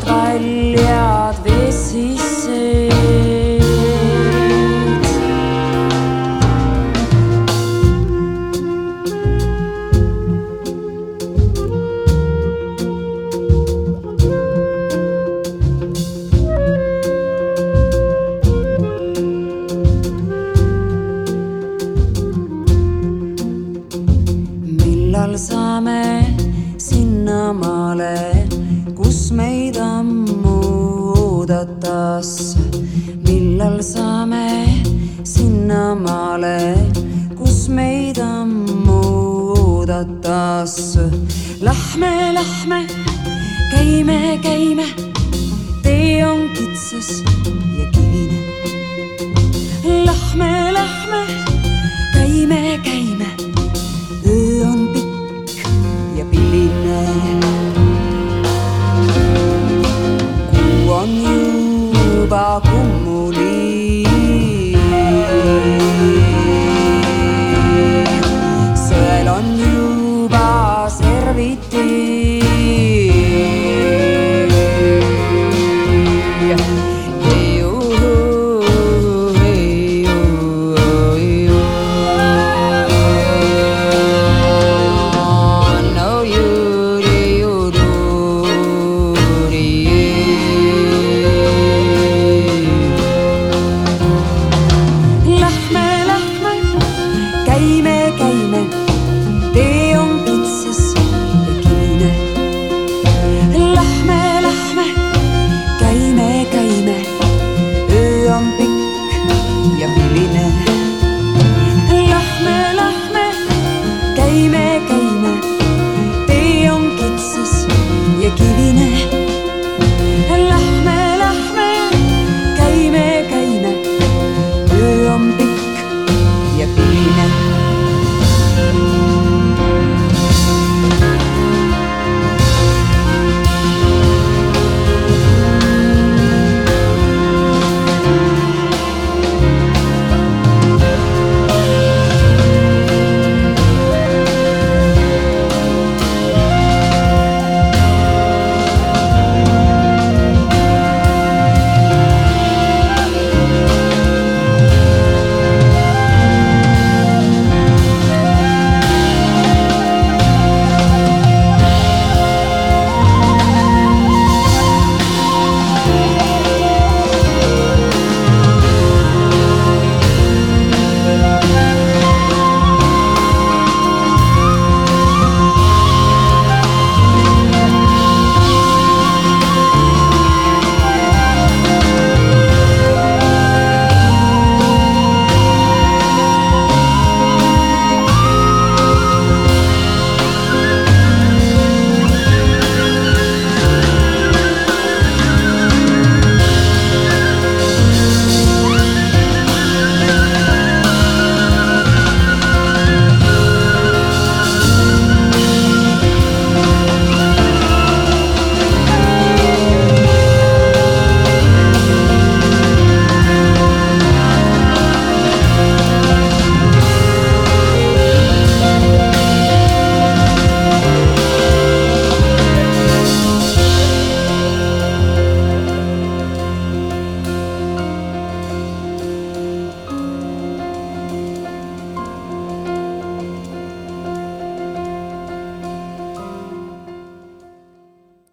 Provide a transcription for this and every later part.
paljad väljad vesist. لحمة لحمة كيمة كيمة.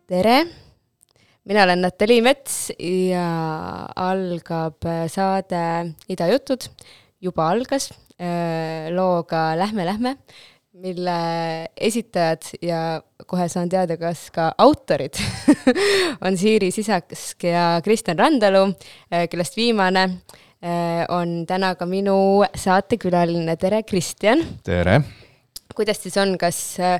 Tere, mina olen Natali Mets ja algab saade Ida jutud, juba algas. Looga Lähme, lähme, mille esitajad ja kohe saan teada, kas ka autorid on Siiri Sisask ja Kristjan Randalu, kellest viimane on täna ka minu saatekülaline, tere Kristjan! tere! kuidas siis on, kas äh,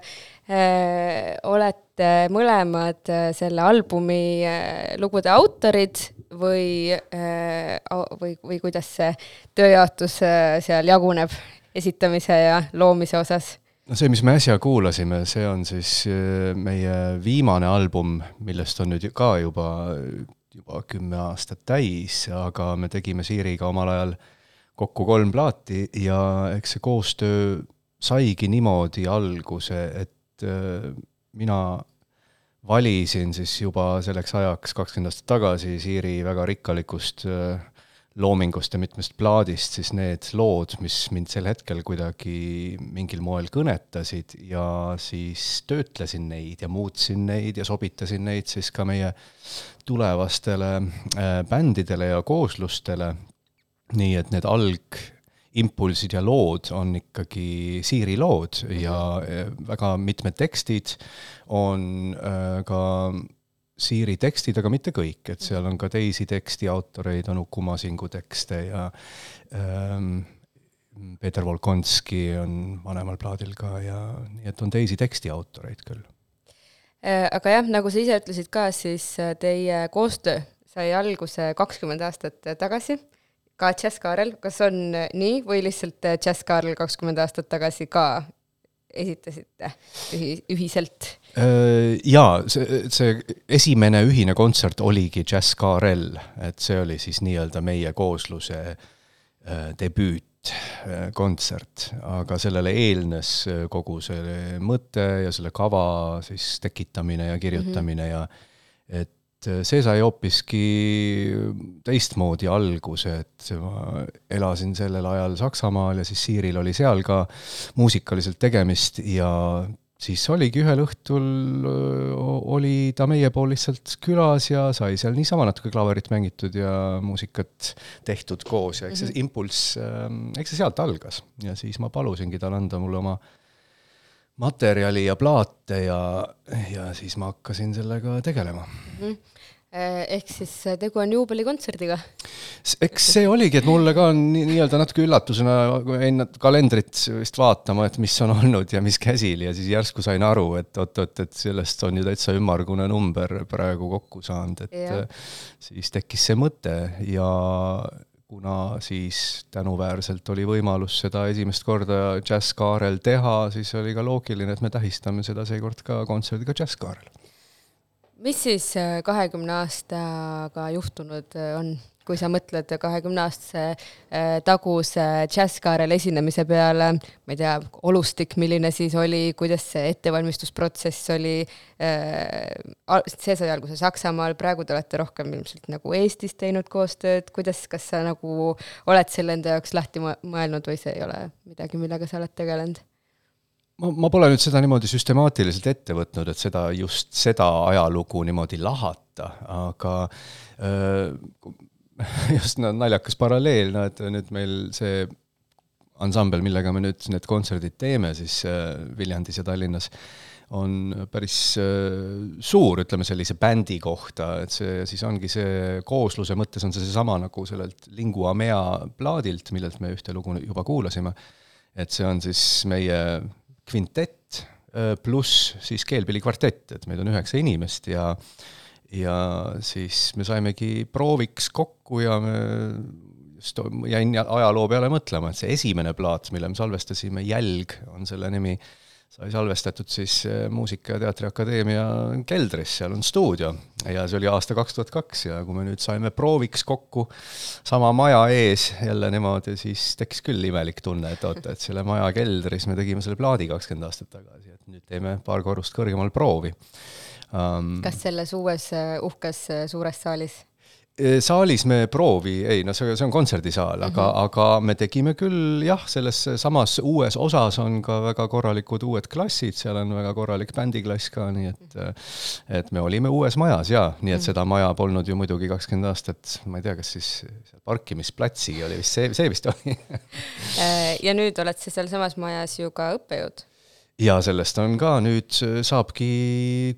olete mõlemad äh, selle albumi äh, lugude autorid või äh,, või, või kuidas see tööjaotus äh, seal jaguneb esitamise ja loomise osas? no see, mis me äsja kuulasime, see on siis äh, meie viimane album, millest on nüüd ka juba, juba kümme aastat täis, aga me tegime Siiriga omal ajal kokku kolm plaati ja eks see koostöö saigi niimoodi alguse, et äh, mina valisin siis juba selleks ajaks, kakskümmend aastat tagasi, Siiri väga rikkalikust äh, loomingust ja mitmest plaadist siis need lood, mis mind sel hetkel kuidagi mingil moel kõnetasid ja siis töötlesin neid ja muutsin neid ja sobitasin neid siis ka meie tulevastele äh, bändidele ja kooslustele. nii et need alg impulsid ja lood on ikkagi Siiri lood ja äh, väga mitmed tekstid on äh, ka Siiri tekstid, aga mitte kõik, et seal on ka teisi tekstiautoreid, on Uku Masingu tekste ja ähm, Peeter Volkonski on vanemal plaadil ka ja nii et on teisi tekstiautoreid küll. Äh, aga jah, nagu sa ise ütlesid ka, siis teie koostöö sai alguse kakskümmend aastat tagasi ka Jazz Kaarel, kas on nii või lihtsalt Jazz Kaarel kakskümmend aastat tagasi ka esitasite ühi-, ühiselt? Äh, jaa, see, see esimene ühine kontsert oligi Jazz Kaarel, et see oli siis nii-öelda meie koosluse äh, debüütkontsert, äh, aga sellele eelnes kogu see mõte ja selle kava siis tekitamine ja kirjutamine mm -hmm. ja et see sai hoopiski teistmoodi alguse, et ma elasin sellel ajal Saksamaal ja siis Siiril oli seal ka muusikaliselt tegemist ja siis oligi ühel õhtul, oli ta meie pool lihtsalt külas ja sai seal niisama natuke klaverit mängitud ja muusikat tehtud koos ja eks see mhm. impulss, eks see sealt algas ja siis ma palusingi tal anda mulle oma materjali ja plaate ja, ja siis ma hakkasin sellega tegelema mm. -hmm ehk siis äh, tegu on juubelikontserdiga? eks see oligi, et mulle ka on nii-öelda natuke üllatusena, jäin kalendrit vist vaatama, et mis on olnud ja mis käsil ja siis järsku sain aru, et oot-oot, et sellest on ju täitsa ümmargune number praegu kokku saanud, et ja. siis tekkis see mõte ja kuna siis tänuväärselt oli võimalus seda esimest korda džässkaarel teha, siis oli ka loogiline, et me tähistame seda seekord ka kontserdiga džässkaarel. mis siis äh, kahekümne aastaga juhtunud äh, on? Kui sa mõtled kahekümne aastase äh, taguse džässkaarel esinemise peale, ma ei tea, olustik, milline siis oli, kuidas see ettevalmistusprotsess oli, äh, see sai alguse Saksamaal, praegu te olete rohkem ilmselt nagu Eestis teinud koostööd, kuidas, kas sa nagu oled selle enda jaoks lahti mõelnud või see ei ole midagi, millega sa oled tegelenud? ma, ma pole nüüd seda niimoodi süstemaatiliselt ette võtnud, et seda, just seda ajalugu niimoodi lahata, aga öö, just no, naljakas paralleel, no et nüüd meil see ansambel, millega me nüüd need kontserdid teeme siis äh, Viljandis ja Tallinnas, on päris äh, suur, ütleme sellise bändi kohta, et see siis ongi see koosluse mõttes on see seesama nagu sellelt Lingua Mea plaadilt, millelt me ühte lugu juba kuulasime, et see on siis meie kvintett äh, pluss siis keelpillikvartett, et meid on üheksa inimest ja ja siis me saimegi prooviks kokku ja me just jäin ajaloo peale mõtlema, et see esimene plaat, mille me salvestasime, Jälg on selle nimi, sai salvestatud siis eh, Muusika- ja Teatriakadeemia keldris, seal on stuudio. ja see oli aasta kaks tuhat kaks ja kui me nüüd saime prooviks kokku sama maja ees jälle niimoodi, siis tekkis küll imelik tunne, et oota, et selle maja keldris me tegime selle plaadi kakskümmend aastat tagasi, et nüüd teeme paar korrust kõrgemal proovi um,. kas selles uues äh, uhkes äh, suures saalis? Eh, saalis me proovi, ei no see, see on kontserdisaal, aga mm, -hmm. aga me tegime küll jah, selles samas uues osas on ka väga korralikud uued klassid, seal on väga korralik bändiklass ka, nii et et me olime uues majas jaa, nii et seda maja polnud ju muidugi kakskümmend aastat, ma ei tea, kas siis seal parkimisplatsigi oli vist see, see vist oli ja nüüd oled sa sealsamas majas ju ka õppejõud ja sellest on ka nüüd, saabki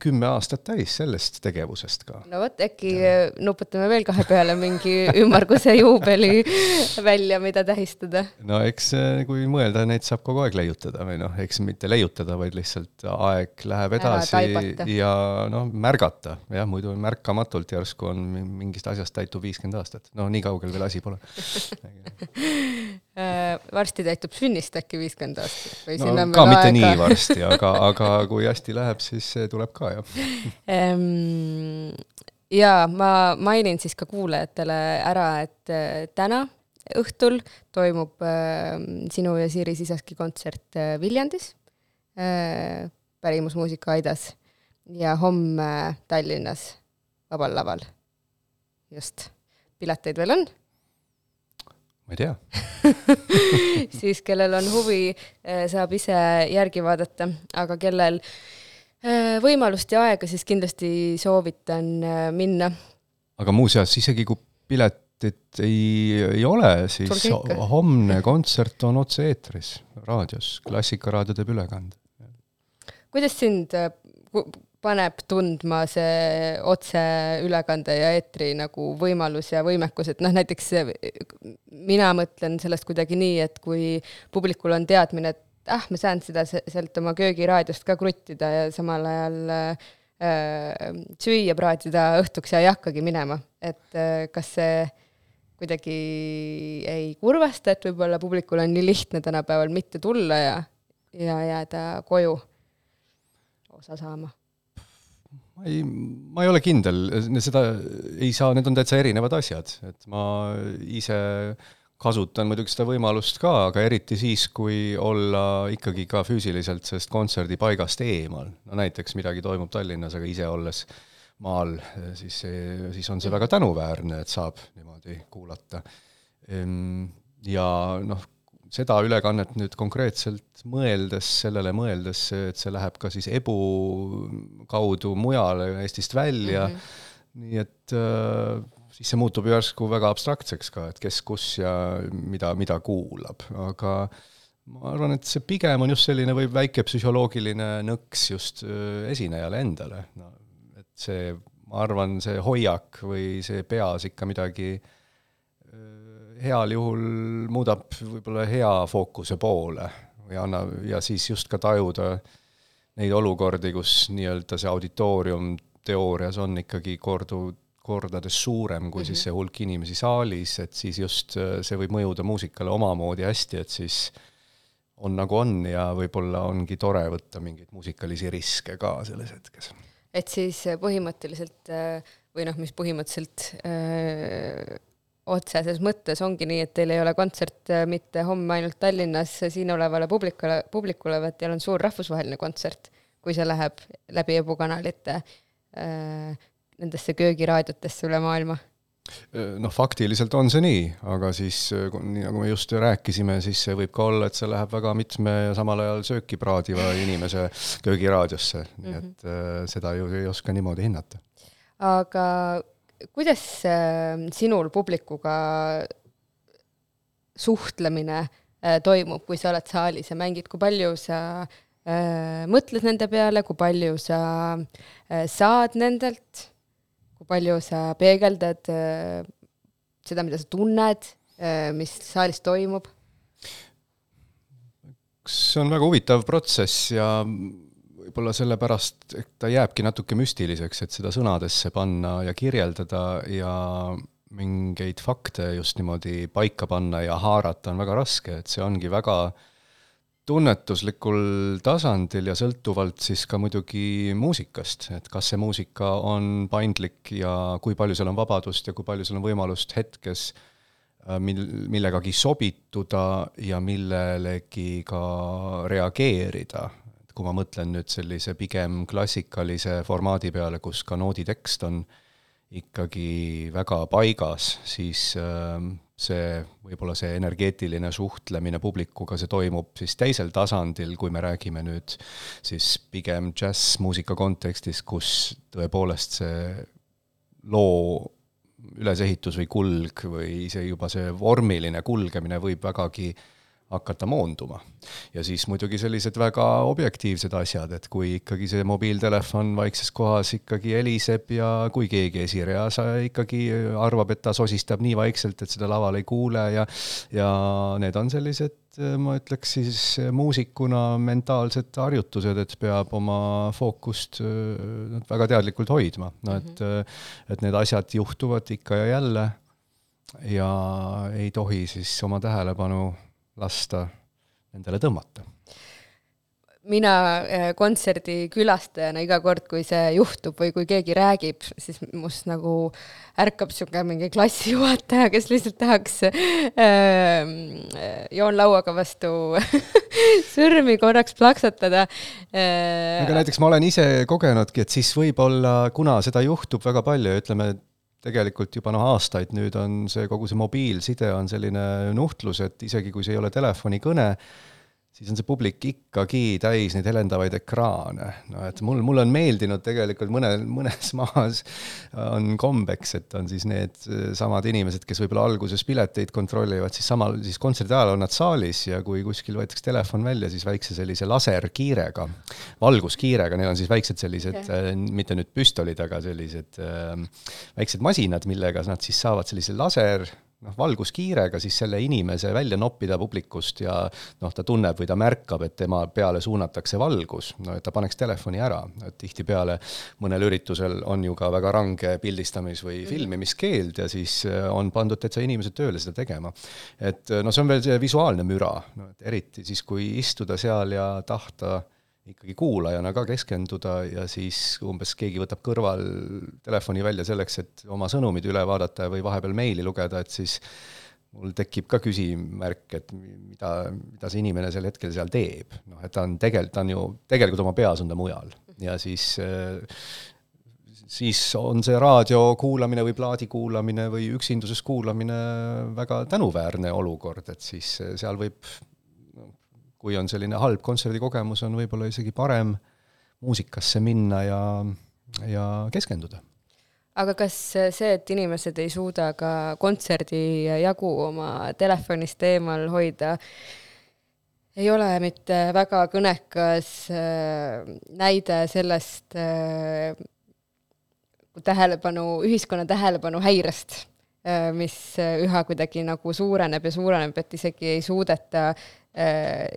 kümme aastat täis sellest tegevusest ka. no vot, äkki nuputame veel kahe peale mingi ümmarguse juubeli välja, mida tähistada. no eks kui mõelda, neid saab kogu aeg leiutada või noh, eks mitte leiutada, vaid lihtsalt aeg läheb edasi ja noh, märgata, jah, muidu märkamatult järsku on mingist asjast täitub viiskümmend aastat, no nii kaugel veel asi pole varsti täitub sünnist äkki viiskümmend aastat või no, sinna ka mitte aega. nii varsti, aga, aga kui hästi läheb, siis see tuleb ka, jah ehm, jaa, ma mainin siis ka kuulajatele ära, et äh, täna õhtul toimub äh, sinu ja Siiri Sisaski kontsert äh, Viljandis äh,, pärimusmuusika Aidas ja homme Tallinnas Vabal Laval. just, pileteid veel on ma ei tea siis kellel on huvi, eh, saab ise järgi vaadata, aga kellel eh, võimalust ja aega, siis kindlasti soovitan eh, minna. aga muuseas, isegi kui piletit ei, ei ole, siis homne kontsert on otse-eetris raadios, Klassikaraadio teeb ülekande. kuidas sind paneb tundma see otseülekande ja eetri nagu võimalus ja võimekus, et noh, näiteks mina mõtlen sellest kuidagi nii, et kui publikul on teadmine, et ah, ma saan seda sealt oma köögiraadiost ka kruttida ja samal ajal äh, süüa praatida õhtuks ja ei hakkagi minema, et äh, kas see kuidagi ei kurvasta, et võib-olla publikul on nii lihtne tänapäeval mitte tulla ja, ja jääda koju osa saama? ma ei, ma ei ole kindel, seda ei saa, need on täitsa erinevad asjad, et ma ise kasutan muidugi seda võimalust ka, aga eriti siis, kui olla ikkagi ka füüsiliselt sellest kontserdipaigast eemal. no näiteks midagi toimub Tallinnas, aga ise olles maal, siis siis on see väga tänuväärne, et saab niimoodi kuulata. Ja noh, seda ülekannet nüüd konkreetselt mõeldes, sellele mõeldes, et see läheb ka siis EBU kaudu mujale Eestist välja. Mm, -hmm. nii et äh, siis see muutub järsku väga abstraktseks ka, et kes, kus ja mida, mida kuulab, aga ma arvan, et see pigem on just selline või väike psühholoogiline nõks just äh, esinejale endale, no et see, ma arvan, see hoiak või see peas ikka midagi äh, heal juhul muudab võib-olla hea fookuse poole või annab, ja siis just ka tajuda neid olukordi, kus nii-öelda see auditoorium teoorias on ikkagi kordu, kordades suurem kui mm -hmm. siis mhm. see hulk inimesi saalis, et siis just äh, see võib mõjuda muusikale omamoodi hästi, et siis on nagu on ja võib-olla ongi tore võtta mingeid muusikalisi riske ka selles hetkes. et siis põhimõtteliselt äh, või noh, mis põhimõtteliselt äh otseses mõttes ongi nii, et teil ei ole kontsert äh, mitte homme ainult Tallinnas siin olevale publikule, publikule, vaid teil on suur rahvusvaheline kontsert, kui see läheb läbi Ebu kanalite äh, nendesse köögiraadiotesse üle maailma äh, noh, faktiliselt on see nii, aga siis nii nagu me just rääkisime, siis see võib ka olla, et see läheb väga mitme ja samal ajal sööki praadiva inimese köögiraadiosse, nii et mm -hmm. seda ju ei oska niimoodi hinnata. aga kuidas äh, sinul publikuga suhtlemine äh, toimub, kui sa oled saalis ja mängid, kui palju sa äh, mõtled nende peale, kui palju sa äh, saad nendelt, kui palju sa peegeldad seda, mida sa tunned mis saalis toimub? see on väga huvitav protsess ja võib-olla sellepärast, ta jääbki natuke müstiliseks, et seda sõnadesse panna ja kirjeldada ja mingeid fakte just niimoodi paika panna ja haarata on väga raske, et see ongi väga tunnetuslikul tasandil ja sõltuvalt siis ka muidugi muusikast, et kas see muusika on paindlik ja kui palju seal on vabadust ja kui palju seal on võimalust hetkes äh, mil, millegagi sobituda ja millelegi ka reageerida kui ma mõtlen nüüd sellise pigem klassikalise formaadi peale, kus ka nooditekst on ikkagi väga paigas, siis ähm, see, võib-olla see energeetiline suhtlemine publikuga, see toimub siis teisel tasandil, kui me räägime nüüd siis pigem džässmuusika kontekstis, kus tõepoolest see loo ülesehitus või kulg või see juba see vormiline kulgemine võib vägagi hakata moonduma. ja siis muidugi sellised väga objektiivsed asjad, et kui ikkagi see mobiiltelefon vaikses kohas ikkagi heliseb ja kui keegi esireas ikkagi arvab, et ta sosistab nii vaikselt, et seda laval ei kuule ja ja need on sellised, ma ütleks siis muusikuna mentaalsed harjutused, et peab oma fookust äh, väga teadlikult hoidma, no et -hmm. et need asjad juhtuvad ikka ja jälle ja ei tohi siis oma tähelepanu lasta nendele tõmmata mina äh, kontserdi külastajana iga kord, kui see juhtub või kui keegi räägib, siis must nagu ärkab niisugune mingi klassijuhataja, kes lihtsalt tahaks äh, joonlauaga vastu sõrmi korraks plaksatada äh,. aga näiteks ma olen ise kogenudki, et siis võib-olla, kuna seda juhtub väga palju ütleme, tegelikult juba noh, aastaid nüüd on see, kogu see mobiilside on selline nuhtlus, et isegi kui see ei ole telefonikõne, siis on see publik ikkagi täis neid helendavaid ekraane. no et mul, mulle on meeldinud tegelikult mõnel, mõnes maas on kombeks, et on siis need samad inimesed, kes võib-olla alguses pileteid kontrollivad, siis samal, siis kontserdi ajal on nad saalis ja kui kuskil võetakse telefon välja, siis väikse sellise laserkiirega, valguskiirega, neil on siis väiksed sellised okay., mitte nüüd püstolid, aga sellised äh, väiksed masinad, millega nad siis saavad sellise laser noh, valguskiirega siis selle inimese välja noppida publikust ja noh, ta tunneb või ta märkab, et tema peale suunatakse valgus, no et ta paneks telefoni ära, et tihtipeale mõnel üritusel on ju ka väga range pildistamis- või mhm. filmimiskeeld ja siis äh, on pandud täitsa inimesed tööle seda tegema. et no see on veel see visuaalne müra, no et eriti siis, kui istuda seal ja tahta ikkagi kuulajana ka keskenduda ja siis umbes keegi võtab kõrval telefoni välja selleks, et oma sõnumid üle vaadata või vahepeal meili lugeda, et siis mul tekib ka küsimärk, et mida, mida see inimene sel hetkel seal teeb. noh, et ta on tegelikult, ta on ju, tegelikult oma peas on ta mujal ja siis siis on see raadio kuulamine või plaadi kuulamine või üksinduses kuulamine väga tänuväärne olukord, et siis seal võib kui on selline halb kontserdikogemus, on võib-olla isegi parem muusikasse minna ja, ja keskenduda. aga kas see, et inimesed ei suuda ka kontserdi jagu oma telefonist eemal hoida, ei ole mitte väga kõnekas äh, näide sellest äh, tähelepanu, ühiskonna tähelepanu häirest, äh, mis üha kuidagi nagu suureneb ja suureneb, et isegi ei suudeta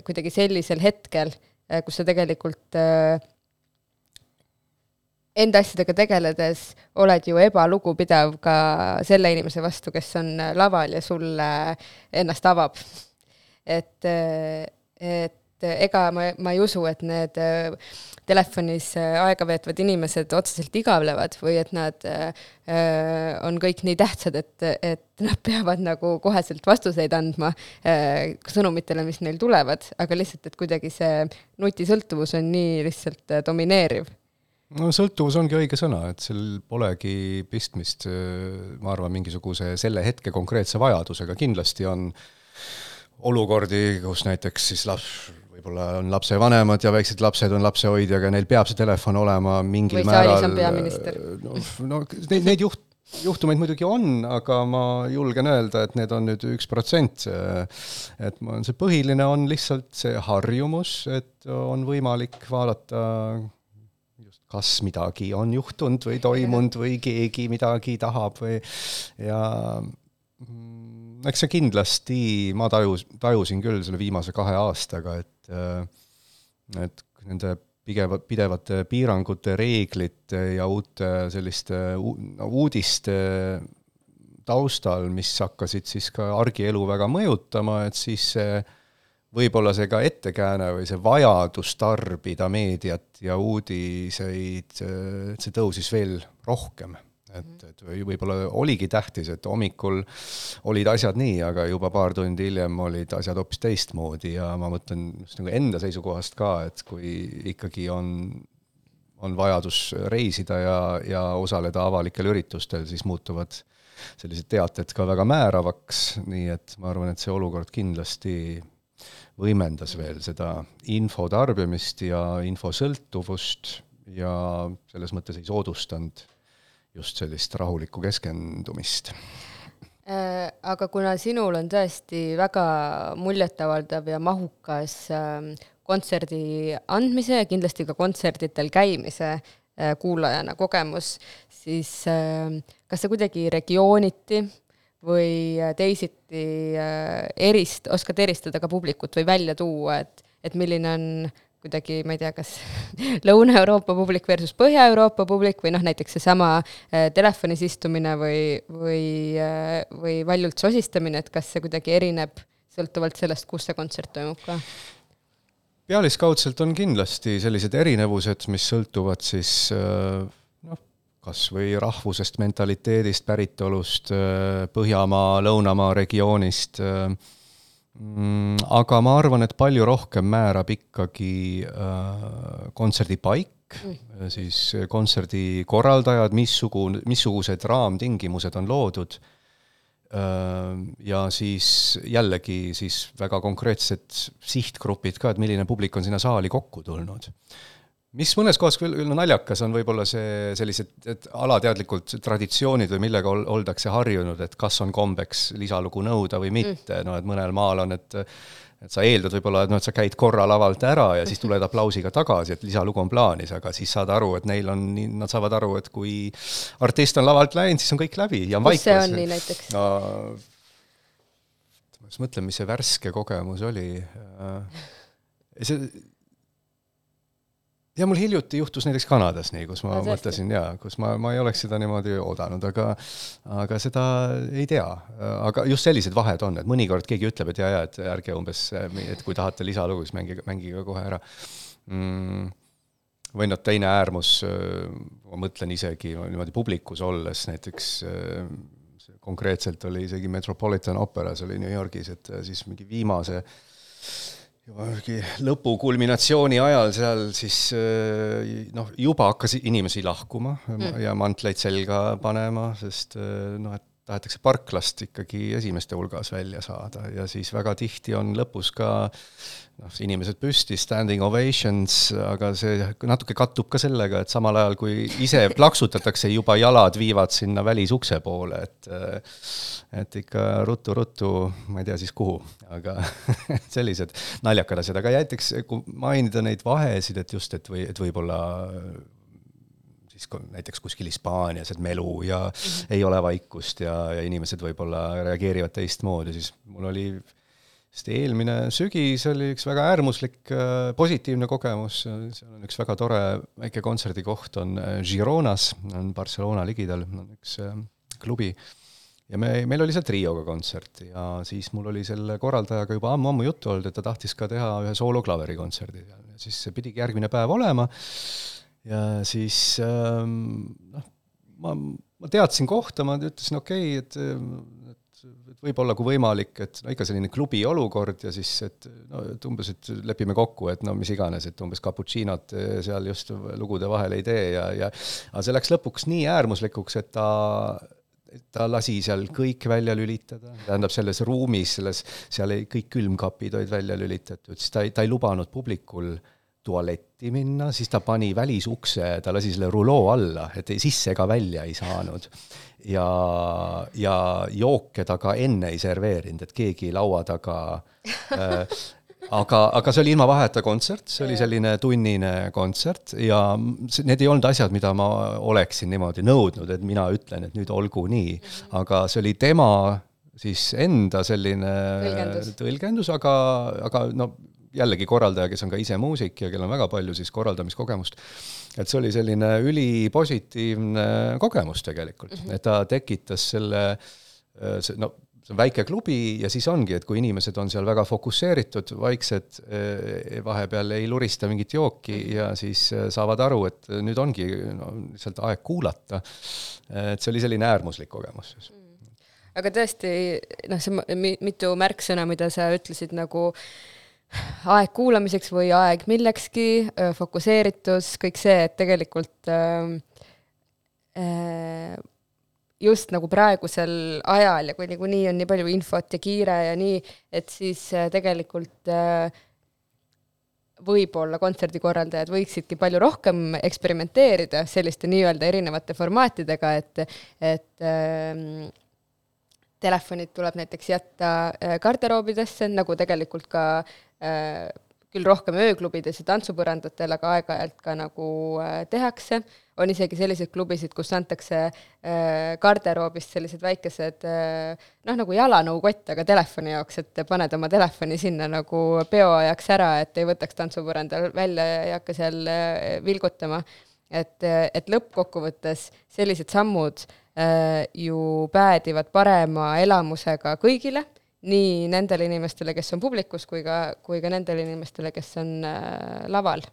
kuidagi sellisel hetkel, äh, kus sa tegelikult äh, enda asjadega tegeledes oled ju ebalugupidav ka selle inimese vastu, kes on laval ja sulle ennast avab. et, et ega ma, ma ei usu, et need telefonis äh, aega veetvad inimesed otseselt igavlevad või et nad on kõik nii tähtsad, et, et nad peavad nagu koheselt vastuseid andma sõnumitele, mis neil tulevad, aga lihtsalt, et kuidagi see nutisõltuvus on nii lihtsalt domineeriv. No sõltuvus ongi õige sõna, et seal polegi pistmist, ma arvan, mingisuguse selle hetke konkreetse vajadusega, kindlasti on olukordi, kus näiteks siis laps võib-olla on lapsevanemad ja väiksed lapsed on lapsehoidjaga, neil peab see telefon olema mingil või määral. no, no neid, neid juht, juhtumeid muidugi on, aga ma julgen öelda, et need on nüüd üks protsent. et ma, see põhiline on lihtsalt see harjumus, et on võimalik vaadata just, kas midagi on juhtunud või toimunud või keegi midagi tahab või ja mm, eks see kindlasti, ma tajus, tajusin küll selle viimase kahe aastaga, et et et nende pigeva, pidevate piirangute, reeglite ja uute selliste uudiste taustal, mis hakkasid siis ka argielu väga mõjutama, et siis see võib-olla see ka ettekääne või see vajadus tarbida meediat ja uudiseid, see tõusis veel rohkem et, et võib-olla oligi tähtis, et hommikul olid asjad nii, aga juba paar tundi hiljem olid asjad hoopis teistmoodi ja ma mõtlen just nagu enda seisukohast ka, et kui ikkagi on, on vajadus reisida ja, ja osaleda avalikel üritustel, siis muutuvad sellised teated ka väga määravaks, nii et ma arvan, et see olukord kindlasti võimendas veel seda info tarbimist ja infosõltuvust ja selles mõttes ei soodustanud just sellist rahulikku keskendumist. Äh, aga kuna sinul on tõesti väga muljetavaldav ja mahukas ähm, kontserdi andmise ja kindlasti ka kontserditel käimise äh, kuulajana kogemus, siis ähm, kas sa kuidagi regiooniti või äh, teisiti erist-, oskad eristada ka publikut või välja tuua, et, et milline on kuidagi, ma ei tea, kas Lõuna-Euroopa publik versus Põhja-Euroopa publik või noh, näiteks seesama äh, telefonis istumine või, või äh,, või valjult sosistamine, et kas see kuidagi erineb sõltuvalt sellest, kus see kontsert toimub ka? pealiskaudselt on kindlasti sellised erinevused, mis sõltuvad siis äh, noh, kas või rahvusest, mentaliteedist, päritolust, Põhjamaa, Lõunamaa regioonist aga ma arvan, et palju rohkem määrab ikkagi äh, kontserdi paik mm., siis kontserdi korraldajad, missugune, missugused raamtingimused on loodud äh,, ja siis jällegi siis väga konkreetsed sihtgrupid ka, et milline publik on sinna saali kokku tulnud mis mõnes kohas küll, küll naljakas on võib-olla see sellised, et alateadlikult traditsioonid või millega ol, oldakse harjunud, et kas on kombeks lisalugu nõuda või mitte mm., no et mõnel maal on, et et sa eeldad võib-olla, et noh, et sa käid korra lavalt ära ja siis tuled aplausiga tagasi, et lisalugu on plaanis, aga siis saad aru, et neil on, nad saavad aru, et kui artist on lavalt läinud, siis on kõik läbi ja on kus see on nii näiteks no,? ma just mõtlen, mis see värske kogemus oli. see ja mul hiljuti juhtus näiteks Kanadas nii, kus ma no, mõtlesin jaa, kus ma, ma ei oleks seda niimoodi oodanud, aga aga seda ei tea. aga just sellised vahed on, et mõnikord keegi ütleb, et jaa, jaa, et ärge umbes, et kui tahate lisalugu, siis mängige, mängige kohe ära. Mm. Või noh, teine äärmus, ma mõtlen isegi niimoodi publikus olles, näiteks konkreetselt oli isegi Metropolitan Operas oli New Yorgis, et siis mingi viimase mingi lõpu kulminatsiooni ajal seal siis äh, noh, juba hakkas inimesi lahkuma mm. ja mantleid selga panema, sest äh, noh, et tahetakse parklast ikkagi esimeste hulgas välja saada ja siis väga tihti on lõpus ka noh, inimesed püsti, standing ovations, aga see natuke kattub ka sellega, et samal ajal, kui ise plaksutatakse, juba jalad viivad sinna välisukse poole, et et ikka ruttu-ruttu, ma ei tea siis kuhu, aga sellised naljakad asjad, aga näiteks kui mainida neid vahesid, et just, et või, et võib-olla siis näiteks kuskil Hispaanias, et melu ja mm -hmm. ei ole vaikust ja, ja inimesed võib-olla reageerivad teistmoodi, siis mul oli sest eelmine sügis oli üks väga äärmuslik äh, positiivne kogemus, seal on üks väga tore väike kontserdikoht, on äh, Gironas, on Barcelona ligidal, on üks äh, klubi, ja me, meil oli seal trioga kontsert ja siis mul oli selle korraldajaga juba ammu-ammu juttu olnud, et ta tahtis ka teha ühe sooloklaveri-kontserdi seal. Ja siis see pidigi järgmine päev olema ja siis ähm, noh, ma, ma teadsin kohta, ma ütlesin okei okay,, et et võib-olla kui võimalik, et no ikka selline klubi olukord ja siis, et no et umbes, et lepime kokku, et no mis iganes, et umbes cappuccino't seal just lugude vahel ei tee ja, ja aga see läks lõpuks nii äärmuslikuks, et ta ta lasi seal kõik välja lülitada, tähendab selles ruumis, selles, seal ei, kõik külmkapid olid välja lülitatud, siis ta ei, ta ei lubanud publikul tualetti minna, siis ta pani välisukse, ta lasi selle ruloo alla, et ei sisse ega välja ei saanud. Ja, ja jooke ta ka enne ei serveerinud, et keegi laua taga äh, aga, aga see oli ilma vaheta kontsert, see oli selline tunnine kontsert ja need ei olnud asjad, mida ma oleksin niimoodi nõudnud, et mina ütlen, et nüüd olgu nii, aga see oli tema siis enda selline tõlgendus, tõlgendus, aga, aga no jällegi korraldaja, kes on ka ise muusik ja kellel on väga palju siis korraldamiskogemust, et see oli selline ülipositiivne kogemus tegelikult mm, -hmm. et ta tekitas selle, see no see on väike klubi ja siis ongi, et kui inimesed on seal väga fokusseeritud, vaiksed, vahepeal ei lurista mingit jooki mhm. ja siis saavad aru, et nüüd ongi no, lihtsalt aeg kuulata. et see oli selline äärmuslik kogemus siis mhm. aga tõesti, noh, see mitu märksõna, mida sa ütlesid nagu äh, aeg kuulamiseks või aeg millekski, fokusseeritus, kõik see, et tegelikult just nagu praegusel ajal ja kui niikuinii on nii palju infot ja kiire ja nii, et siis tegelikult võib-olla kontserdikorraldajad võiksidki palju rohkem eksperimenteerida selliste nii-öelda erinevate formaatidega, et, et äh, telefonid tuleb näiteks jätta garderoobidesse, nagu tegelikult ka küll rohkem ööklubides ja tantsupõrandatel, aga aeg-ajalt ka nagu äh, tehakse, on isegi selliseid klubisid, kus antakse äh, garderoobist sellised väikesed äh, noh, nagu jalanõukott, aga telefoni jaoks, et paned oma telefoni sinna nagu peo ajaks ära, et ei võtaks tantsupõrandal välja ja ei hakka seal äh, vilgutama. et, et lõppkokkuvõttes sellised sammud äh, ju päädivad parema elamusega kõigile nii nendele inimestele, kes on publikus, kui ka, kui ka nendele inimestele, kes on äh, laval.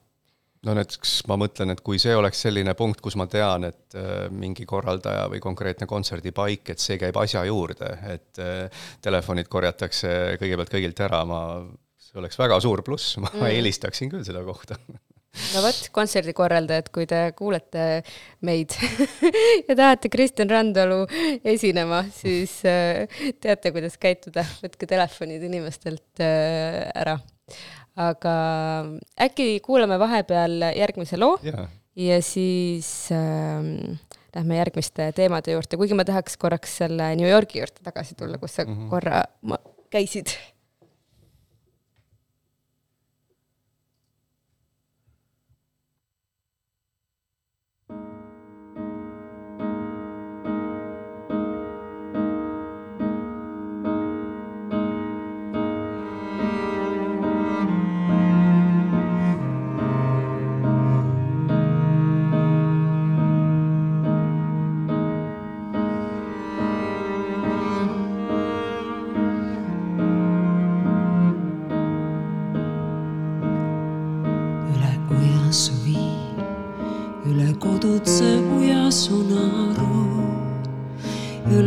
no näiteks ma mõtlen, et kui see oleks selline punkt, kus ma tean, et äh, mingi korraldaja või konkreetne kontserdipaik, et see käib asja juurde, et äh, telefonid korjatakse kõigepealt kõigilt ära, ma, see oleks väga suur pluss, ma mm. eelistaksin küll seda kohta no vot, kontserdikorraldajad, kui te kuulete meid ja tahate Kristjan Randalu esinema, siis äh, teate, kuidas käituda, võtke telefonid inimestelt äh, ära. aga äkki kuulame vahepeal järgmise loo yeah. ja siis äh, lähme järgmiste teemade juurde, kuigi ma tahaks korraks selle New Yorgi juurde tagasi tulla, kus sa mm -hmm. korra käisid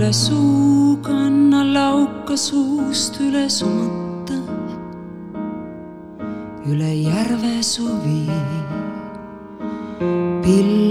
üle suu kanna lauka suust üle su mõtte, üle järve suvi, pilvega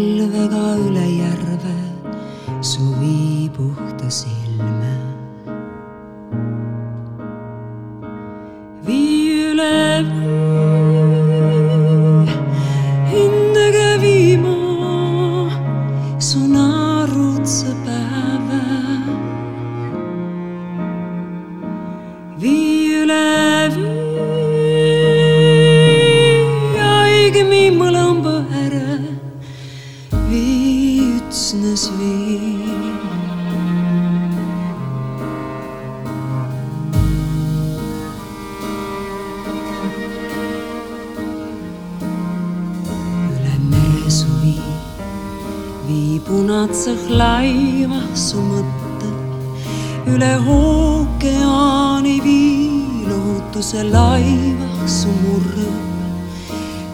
üle ookeani vii lohutuse laevaks su murr,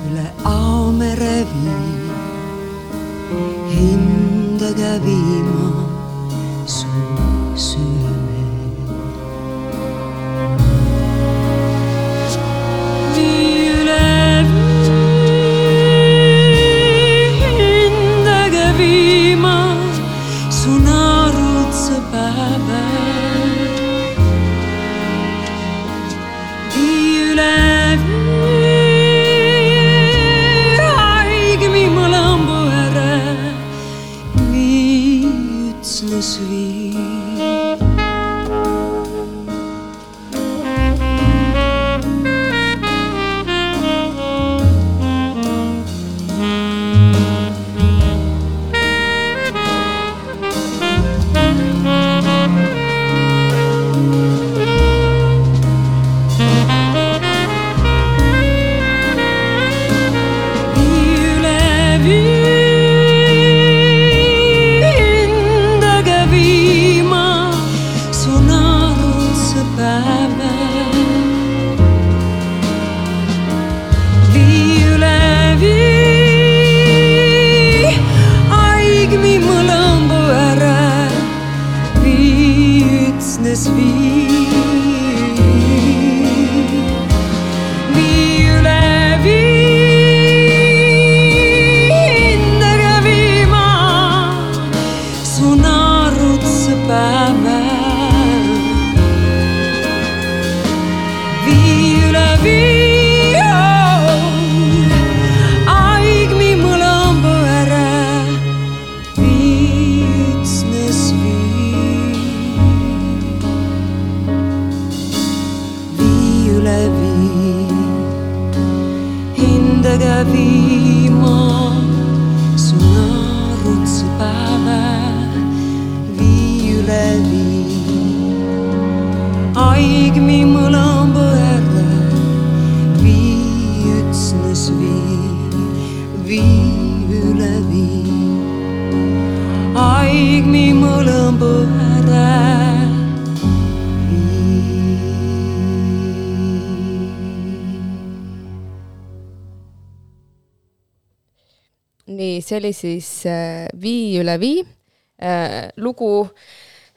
üle aamere vii, hindage viima. Oli siis äh, Vii üle Vii äh, lugu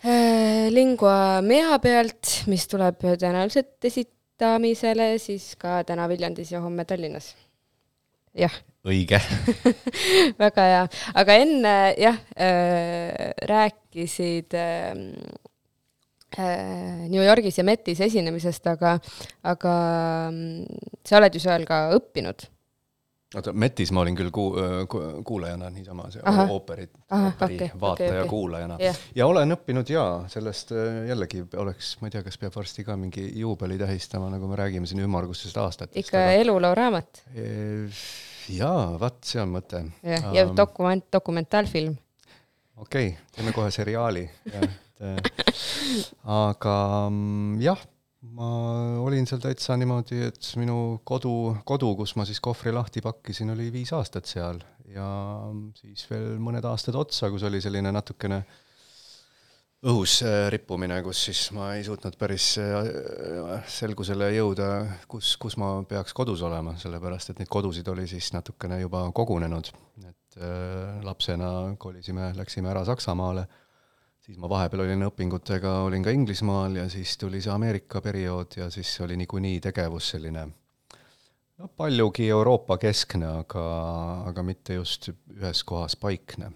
äh, Lingua Mea pealt, mis tuleb tõenäoliselt esitamisele siis ka täna Viljandis ja homme Tallinnas. jah, õige. väga hea, aga enne jah äh,, rääkisid äh, äh, New Yorgis ja Metis esinemisest, aga, aga mm, sa oled ju seal ka õppinud. oota, Metis ma olin küll kuu-, kuulajana niisama, ooperit, ooperi okei, vaataja okei. kuulajana Jah. ja olen õppinud jaa, sellest jällegi oleks, ma ei tea, kas peab varsti ka mingi juubeli tähistama, nagu me räägime siin ümmargustest aastatest. ikka eluloo raamat jaa, vaat see on mõte. ja, ja dokument, dokumentaalfilm. okei okay,, teeme kohe seriaali. aga mm, jah, ma olin seal täitsa niimoodi, et minu kodu, kodu, kus ma siis kohvri lahti pakkisin, oli viis aastat seal. Ja siis veel mõned aastad otsa, kus oli selline natukene õhus äh, rippumine, kus siis ma ei suutnud päris äh, selgusele jõuda, kus, kus ma peaks kodus olema, sellepärast et neid kodusid oli siis natukene juba kogunenud. et äh, lapsena kolisime, läksime ära Saksamaale, siis ma vahepeal olin õpingutega, olin ka Inglismaal ja siis tuli see Ameerika periood ja siis oli niikuinii tegevus selline no paljugi Euroopa keskne, aga, aga mitte just ühes kohas paikne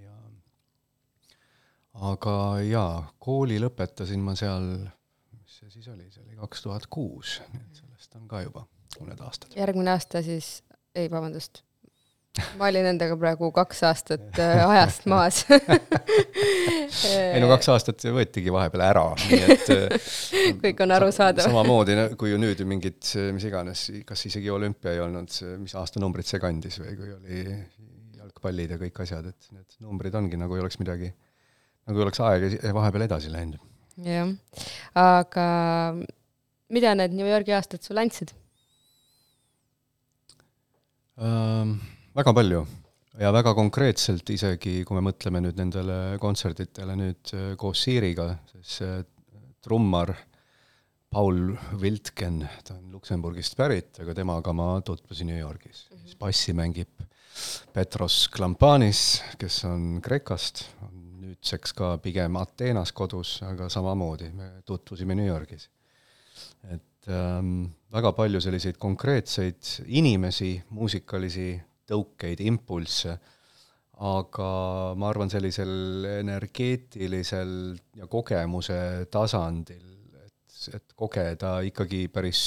ja aga jaa, kooli lõpetasin ma seal, mis see siis oli, see oli kaks tuhat kuus, nii et sellest on ka juba mõned aastad. järgmine aasta siis, ei vabandust, ma olin nendega praegu kaks aastat äh, ajast maas. ei no kaks aastat võetigi vahepeal ära, nii et äh, kõik on arusaadav. samamoodi, kui ju nüüd mingid, mis iganes, kas isegi olümpia ei olnud, mis aastanumbrit see kandis või kui oli jalgpallid ja kõik asjad, et need numbrid ongi nagu ei oleks midagi, nagu ei oleks aeg vahepeal edasi läinud. jah, aga mida need New Yorgi aastad sulle andsid? Ähm, väga palju ja väga konkreetselt isegi, kui me mõtleme nüüd nendele kontsertidele nüüd äh, koos Siiriga, siis see trummar Paul Wiltgen, ta on Luksemburgist pärit, aga temaga ma tutvusin New Yorgis mm. -hmm. bassi mängib Petros Klampanis, kes on Kreekast, on nüüdseks ka pigem Ateenas kodus, aga samamoodi me tutvusime New Yorgis et ähm, väga palju selliseid konkreetseid inimesi, muusikalisi tõukeid, impulsse, aga ma arvan, sellisel energeetilisel ja kogemuse tasandil, et, et kogeda ikkagi päris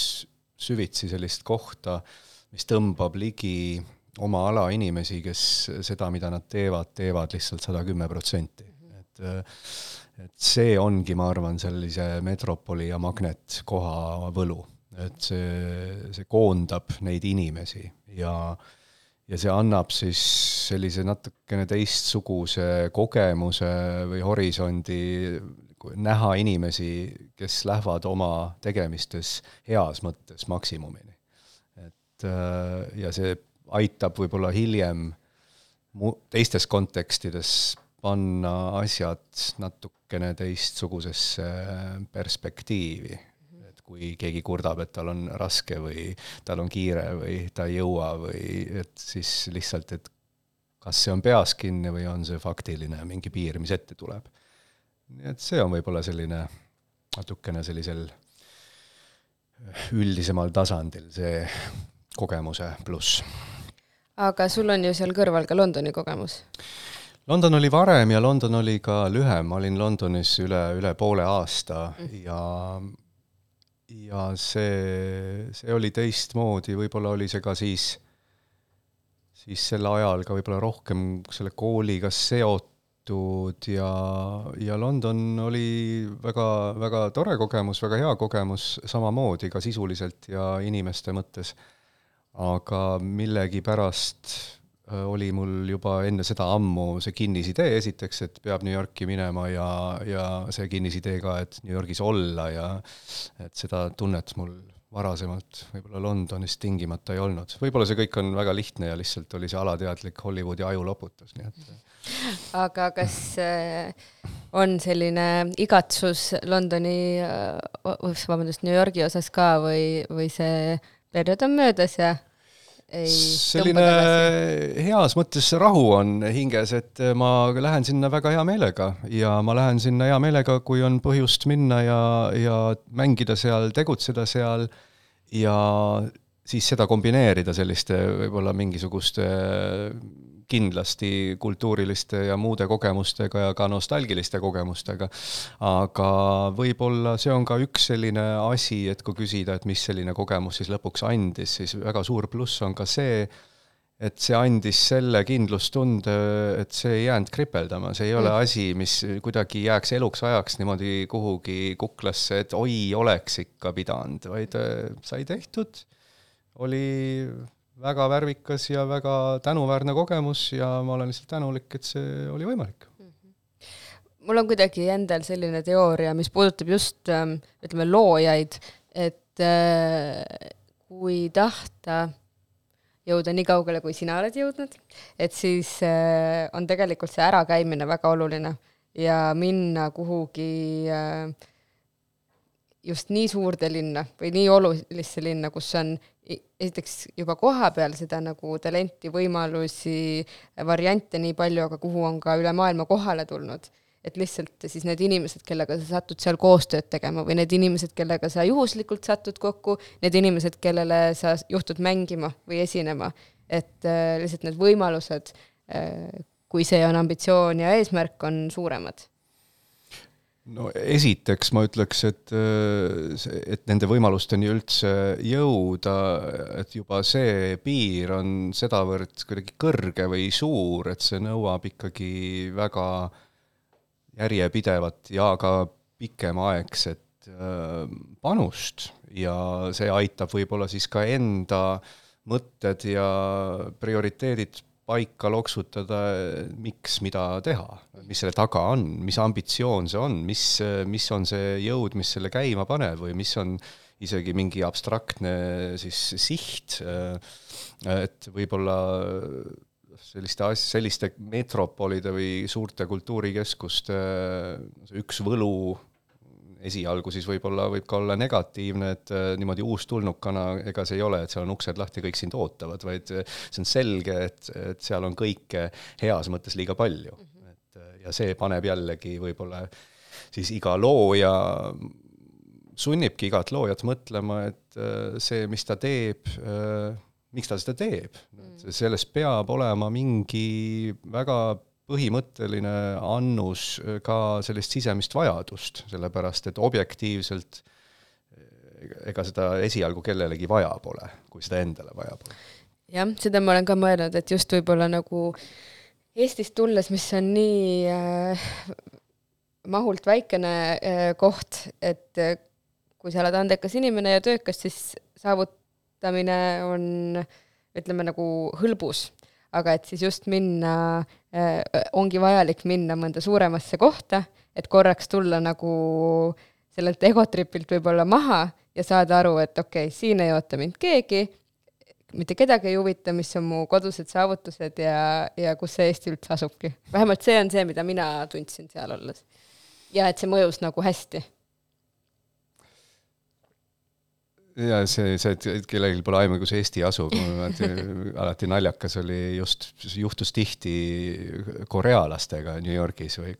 süvitsi sellist kohta, mis tõmbab ligi oma ala inimesi, kes seda, mida nad teevad, teevad lihtsalt sada kümme protsenti, et äh, et see ongi, ma arvan, sellise metropoli ja magnetkoha võlu, et see, see koondab neid inimesi ja ja see annab siis sellise natukene teistsuguse kogemuse või horisondi näha inimesi, kes lähevad oma tegemistes heas mõttes maksimumini. et äh, ja see aitab võib-olla hiljem mu-, teistes kontekstides panna asjad natukene teistsugusesse perspektiivi. Et kui keegi kurdab, et tal on raske või tal on kiire või ta ei jõua või et siis lihtsalt, et kas see on peas kinni või on see faktiline mingi piir, mis ette tuleb. nii et see on võib-olla selline natukene sellisel üldisemal tasandil see kogemuse pluss aga sul on ju seal kõrval ka Londoni kogemus. London oli varem ja London oli ka lühem, ma olin Londonis üle, üle poole aasta ja ja see, see oli teistmoodi, võib-olla oli see ka siis, siis sel ajal ka võib-olla rohkem selle kooliga seotud ja, ja London oli väga, väga tore kogemus, väga hea kogemus samamoodi ka sisuliselt ja inimeste mõttes. Aga millegipärast oli mul juba enne seda ammu see kinnisidee esiteks, et peab New Yorki minema ja, ja see kinnisidee ka, et New Yorgis olla ja et seda tunnet mul varasemalt võib-olla Londonis tingimata ei olnud. võib-olla see kõik on väga lihtne ja lihtsalt oli see alateadlik Hollywoodi ajuloputus, nii et aga kas äh, on selline igatsus Londoni, vabandust, New Yorgi osas ka või, või see periood on möödas ja ei selline heas mõttes rahu on hinges, et ma lähen sinna väga hea meelega ja ma lähen sinna hea meelega, kui on põhjust minna ja, ja mängida seal, tegutseda seal ja siis seda kombineerida selliste võib-olla mingisuguste kindlasti kultuuriliste ja muude kogemustega ja ka nostalgiliste kogemustega. aga võib-olla see on ka üks selline asi, et kui küsida, et mis selline kogemus siis lõpuks andis, siis väga suur pluss on ka see, et see andis selle kindlustunde, et see ei jäänud kripeldama, see ei ole mm. asi, mis kuidagi jääks eluks ajaks niimoodi kuhugi kuklasse, et oi, oleks ikka pidanud, vaid äh, sai tehtud, oli väga värvikas ja väga tänuväärne kogemus ja ma olen lihtsalt tänulik, et see oli võimalik. mul on kuidagi endal selline teooria, mis puudutab just ähm, ütleme, loojaid, et äh, kui tahta jõuda nii kaugele, kui sina oled jõudnud, et siis äh, on tegelikult see ärakäimine väga oluline ja minna kuhugi äh, just nii suurde linna või nii olulisse linna, kus on esiteks juba kohapeal seda nagu talenti, võimalusi, variante nii palju, aga kuhu on ka üle maailma kohale tulnud. et lihtsalt siis need inimesed, kellega sa satud seal koostööd tegema või need inimesed, kellega sa juhuslikult satud kokku, need inimesed, kellele sa juhtud mängima või esinema, et äh, lihtsalt need võimalused äh,, kui see on ambitsioon ja eesmärk, on suuremad no esiteks ma ütleks, et, äh, et nende võimalusteni üldse jõuda, et juba see piir on sedavõrd kuidagi kõrge või suur, et see nõuab ikkagi väga järjepidevat ja ka pikemaaegset äh, panust. Ja see aitab võib-olla siis ka enda mõtted ja prioriteedid paika loksutada, miks, mida teha, mis selle taga on, mis ambitsioon see on, mis, mis on see jõud, mis selle käima paneb või mis on isegi mingi abstraktne siis siht, et võib-olla selliste as-, selliste metropolide või suurte kultuurikeskuste üks võlu esialgu siis võib-olla võib ka olla negatiivne, et äh, niimoodi uustulnukana, ega see ei ole, et seal on uksed lahti, kõik sind ootavad, vaid äh, see on selge, et, et seal on kõike heas mõttes liiga palju mm. -hmm. et äh, ja see paneb jällegi võib-olla siis iga looja sunnibki igat loojat mõtlema, et see, mis ta teeb, miks ta seda teeb mm., selles peab olema mingi väga põhimõtteline annus ka sellist sisemist vajadust, sellepärast et objektiivselt ega seda esialgu kellelegi vaja pole, kui seda endale vaja pole. jah, seda ma olen ka mõelnud, et just võib-olla nagu Eestist tulles, mis on nii äh, mahult väikene äh, koht, et äh, kui sa oled andekas inimene ja töökas, siis saavutamine on ütleme nagu hõlbus aga et siis just minna äh,, ongi vajalik minna mõnda suuremasse kohta, et korraks tulla nagu sellelt egotripilt võib-olla maha ja saada aru, et okei okay,, siin ei oota mind keegi, mitte kedagi ei huvita, mis on mu kodused saavutused ja, ja kus see Eesti üldse asubki. vähemalt see on see, mida mina tundsin seal olles. ja et see mõjus nagu hästi ja see, see, et kellelgi pole aimu, kus Eesti asub, alati naljakas oli just, juhtus tihti korealastega New Yorgis või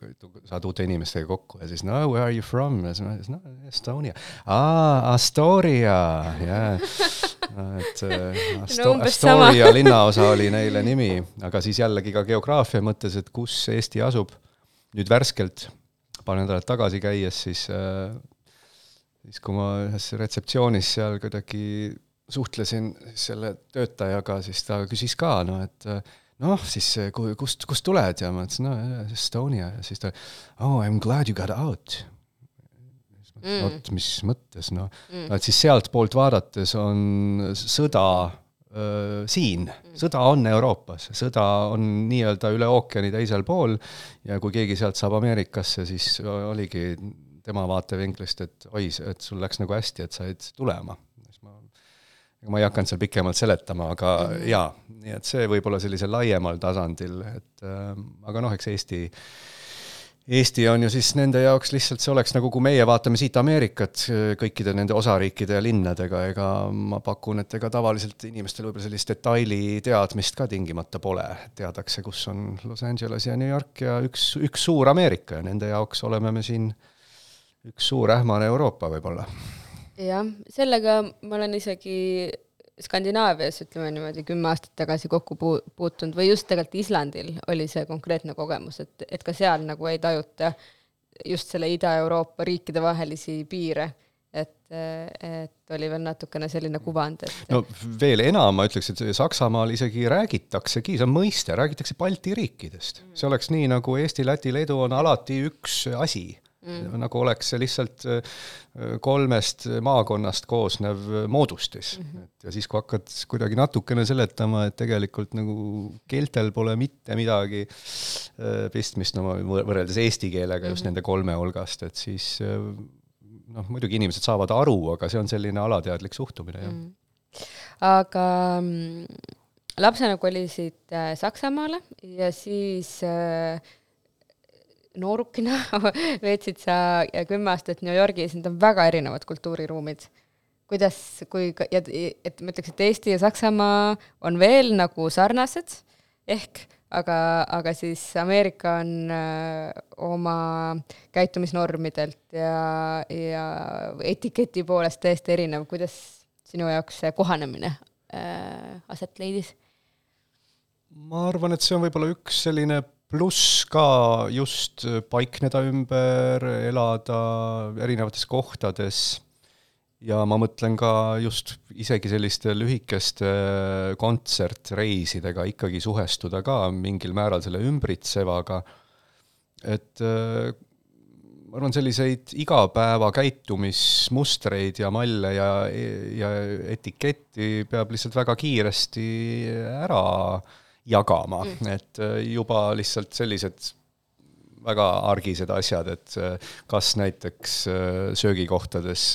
saad uute inimestega kokku ja siis no where are you from? ja siis ma ütlesin, no Estonia. aa, Astoria, jaa. et äh, Asto- no, Astoria linnaosa oli neile nimi, aga siis jällegi ka geograafia mõttes, et kus Eesti asub. nüüd värskelt, paar nädalat tagasi käies, siis äh, siis kui ma ühes retseptsioonis seal kuidagi suhtlesin selle töötajaga, siis ta küsis ka, noh, et noh, siis kust, kust tuled? Ja ma ütlesin, no Estonia. Ja siis ta, oh I m glad you got out. Mm. vot mis mõttes, noh mm., et siis sealtpoolt vaadates on sõda öö, siin, sõda on Euroopas, sõda on nii-öelda üle ookeani teisel pool. Ja kui keegi sealt saab Ameerikasse, siis oligi tema vaatevinklist, et oi, et sul läks nagu hästi, et said tulema. siis ma, ma ei hakanud seal pikemalt seletama, aga mm -hmm. jaa, nii et see võib-olla sellisel laiemal tasandil, et äh, aga noh, eks Eesti äh, Eesti on ju siis nende jaoks lihtsalt, see oleks nagu, kui meie vaatame siit Ameerikat kõikide nende osariikide ja linnadega, ega ma pakun, et ega tavaliselt inimestel võib-olla sellist detaili teadmist ka tingimata pole. teadakse, kus on Los Angeles ja New York ja üks, üks suur Ameerika ja nende jaoks oleme me siin üks suur ähmane Euroopa võib-olla. jah, sellega ma olen isegi Skandinaavias, ütleme niimoodi, kümme aastat tagasi kokku puu-, puutunud või just tegelikult Islandil oli see konkreetne kogemus, et, et ka seal nagu ei tajuta just selle Ida-Euroopa riikide vahelisi piire, et, et oli veel natukene selline kuvand, et no veel enam, ma ütleks, et Saksamaal isegi räägitaksegi, see on mõiste, räägitakse Balti riikidest. see oleks nii, nagu Eesti, Läti, Leedu on alati üks asi mm.. nagu oleks see lihtsalt äh, kolmest maakonnast koosnev moodustis mm. -hmm. et ja siis, kui hakkad kuidagi natukene seletama, et tegelikult nagu keeltel pole mitte midagi äh, pistmist, no võrreldes eesti keelega just mm -hmm. nende kolme hulgast, et siis äh, noh, muidugi inimesed saavad aru, aga see on selline alateadlik suhtumine, jah mm. aga mm, lapsena kolisid Saksamaale ja siis äh, noorukina veetsid sa kümme aastat New Yorgis, need on väga erinevad kultuuriruumid. kuidas, kui, ja et ma ütleks, et Eesti ja Saksamaa on veel nagu sarnased, ehk aga, aga siis Ameerika on öö, äh, oma käitumisnormidelt ja, ja etiketi poolest täiesti erinev, kuidas sinu jaoks see kohanemine öö, äh, aset leidis? ma arvan, et see on võib-olla üks selline pluss ka just paikneda ümber, elada erinevates kohtades. Ja ma mõtlen ka just isegi selliste lühikeste kontsertreisidega ikkagi suhestuda ka mingil määral selle ümbritsevaga, et ma arvan, selliseid igapäeva käitumismustreid ja malle ja, ja etiketti peab lihtsalt väga kiiresti ära äh, jagama mm., et äh, juba lihtsalt sellised väga argised asjad, et äh, kas näiteks äh, söögikohtades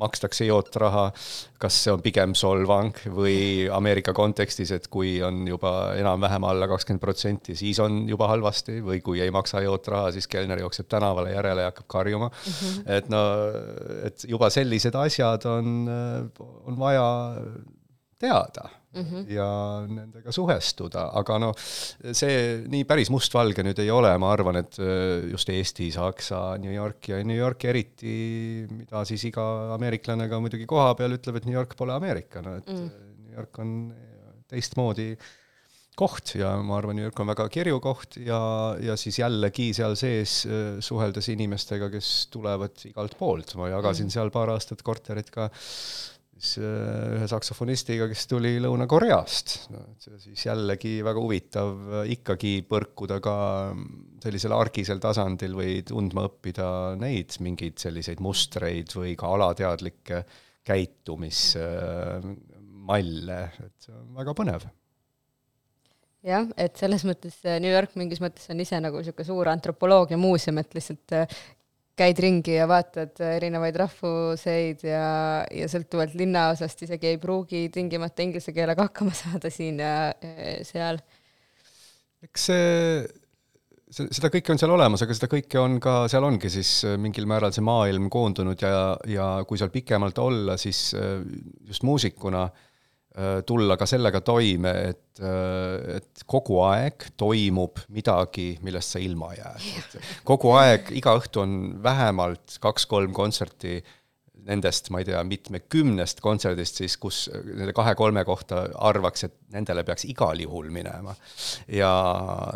makstakse jootraha, kas see on pigem solvang või Ameerika kontekstis, et kui on juba enam-vähem alla kakskümmend protsenti, siis on juba halvasti või kui ei maksa jootraha, siis kelner jookseb tänavale järele ja hakkab karjuma mm. -hmm. et no, et juba sellised asjad on, on vaja teada mm -hmm. ja nendega suhestuda, aga noh, see nii päris mustvalge nüüd ei ole, ma arvan, et äh, just Eesti, Saksa, New York ja New York eriti, mida siis iga ameeriklane ka muidugi koha peal ütleb, et New York pole Ameerika, no et mm. New York on teistmoodi koht ja ma arvan, New York on väga kirju koht ja, ja siis jällegi seal sees äh, suheldes inimestega, kes tulevad igalt poolt, ma jagasin mm. seal paar aastat korterit ka siis äh, ühe saksofonistiga, kes tuli Lõuna-Koreast, no siis jällegi väga huvitav äh, ikkagi põrkuda ka sellisel argisel tasandil või tundma õppida neid mingeid selliseid mustreid või ka alateadlikke käitumismalle, et see on väga põnev. Jah, et selles mõttes New York mingis mõttes on ise nagu niisugune suur antropoloogia muuseum, et lihtsalt käid ringi ja vaatad erinevaid rahvuseid ja, ja sõltuvalt linnaosast isegi ei pruugi tingimata inglise keelega hakkama saada siin ja seal. eks see, seda kõike on seal olemas, aga seda kõike on ka, seal ongi siis mingil määral see maailm koondunud ja, ja kui seal pikemalt olla, siis just muusikuna äh, Äh, tulla ka sellega toime, et, äh, et kogu aeg toimub midagi, millest sa ilma jääd. kogu aeg, iga õhtu on vähemalt kaks-kolm kontserti nendest, ma ei tea, mitmekümnest kontserdist siis, kus nende kahe-kolme kohta arvaks, et nendele peaks igal juhul minema. ja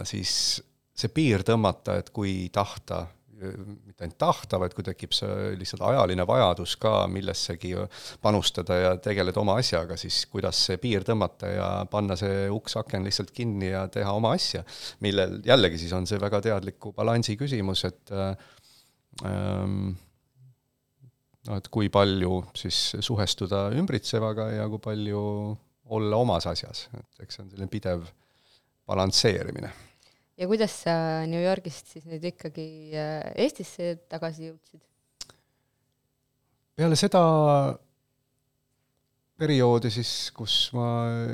siis see piir tõmmata, et kui tahta mitte ainult tahta, vaid kui tekib see lihtsalt ajaline vajadus ka millessegi panustada ja tegeleda oma asjaga, siis kuidas see piir tõmmata ja panna see uks-aken lihtsalt kinni ja teha oma asja, millel jällegi siis on see väga teadliku balansi küsimus, et ähm, noh, et kui palju siis suhestuda ümbritsevaga ja kui palju olla omas asjas, et eks see on selline pidev balansseerimine. Ja kuidas sa New Yorgist siis nüüd ikkagi äh, Eestisse tagasi jõudsid? peale seda perioodi siis, kus ma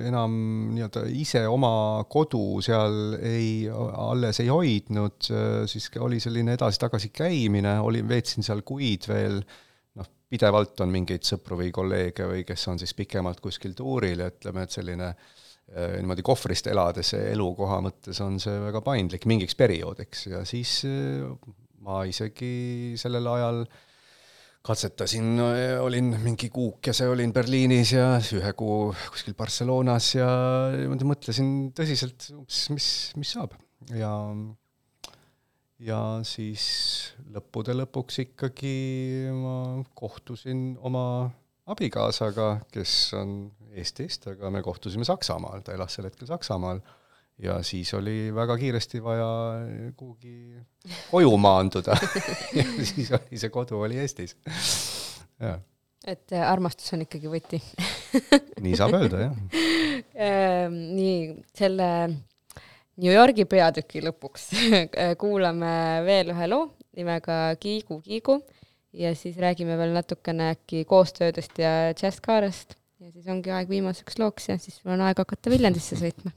enam nii-öelda ise oma kodu seal ei, alles ei hoidnud, siis oli selline edasi-tagasi käimine, oli, veetsin seal kuid veel, noh, pidevalt on mingeid sõpru või kolleege või kes on siis pikemalt kuskil tuuril ja ütleme, et selline eh, niimoodi kohvrist elades elukoha mõttes on see väga paindlik mingiks perioodiks ja siis eh, ma isegi sellel ajal äh, katsetasin, olin mingi kuukese, olin Berliinis ja ühe kuu kuskil Barcelonas ja niimoodi mõtlesin tõsiselt, mis, mis saab. Ja ja siis lõppude lõpuks ikkagi ma kohtusin oma abikaasaga, kes on Eestist, aga me kohtusime Saksamaal, ta elas sel hetkel Saksamaal. Ja siis oli väga kiiresti vaja kuhugi koju maanduda. Ja siis oli see kodu oli Eestis. et äh, armastus on ikkagi võti. Nii saab öelda, jah. Ehm, nii, selle New Yorgi peatüki lõpuks kuulame veel ühe loo nimega Kiigu, Kiigu ja siis räägime veel natukene äkki koostöödest ja džässkaarest ja siis ongi aeg viimaseks looks ja siis on aeg hakata Viljandisse sõitma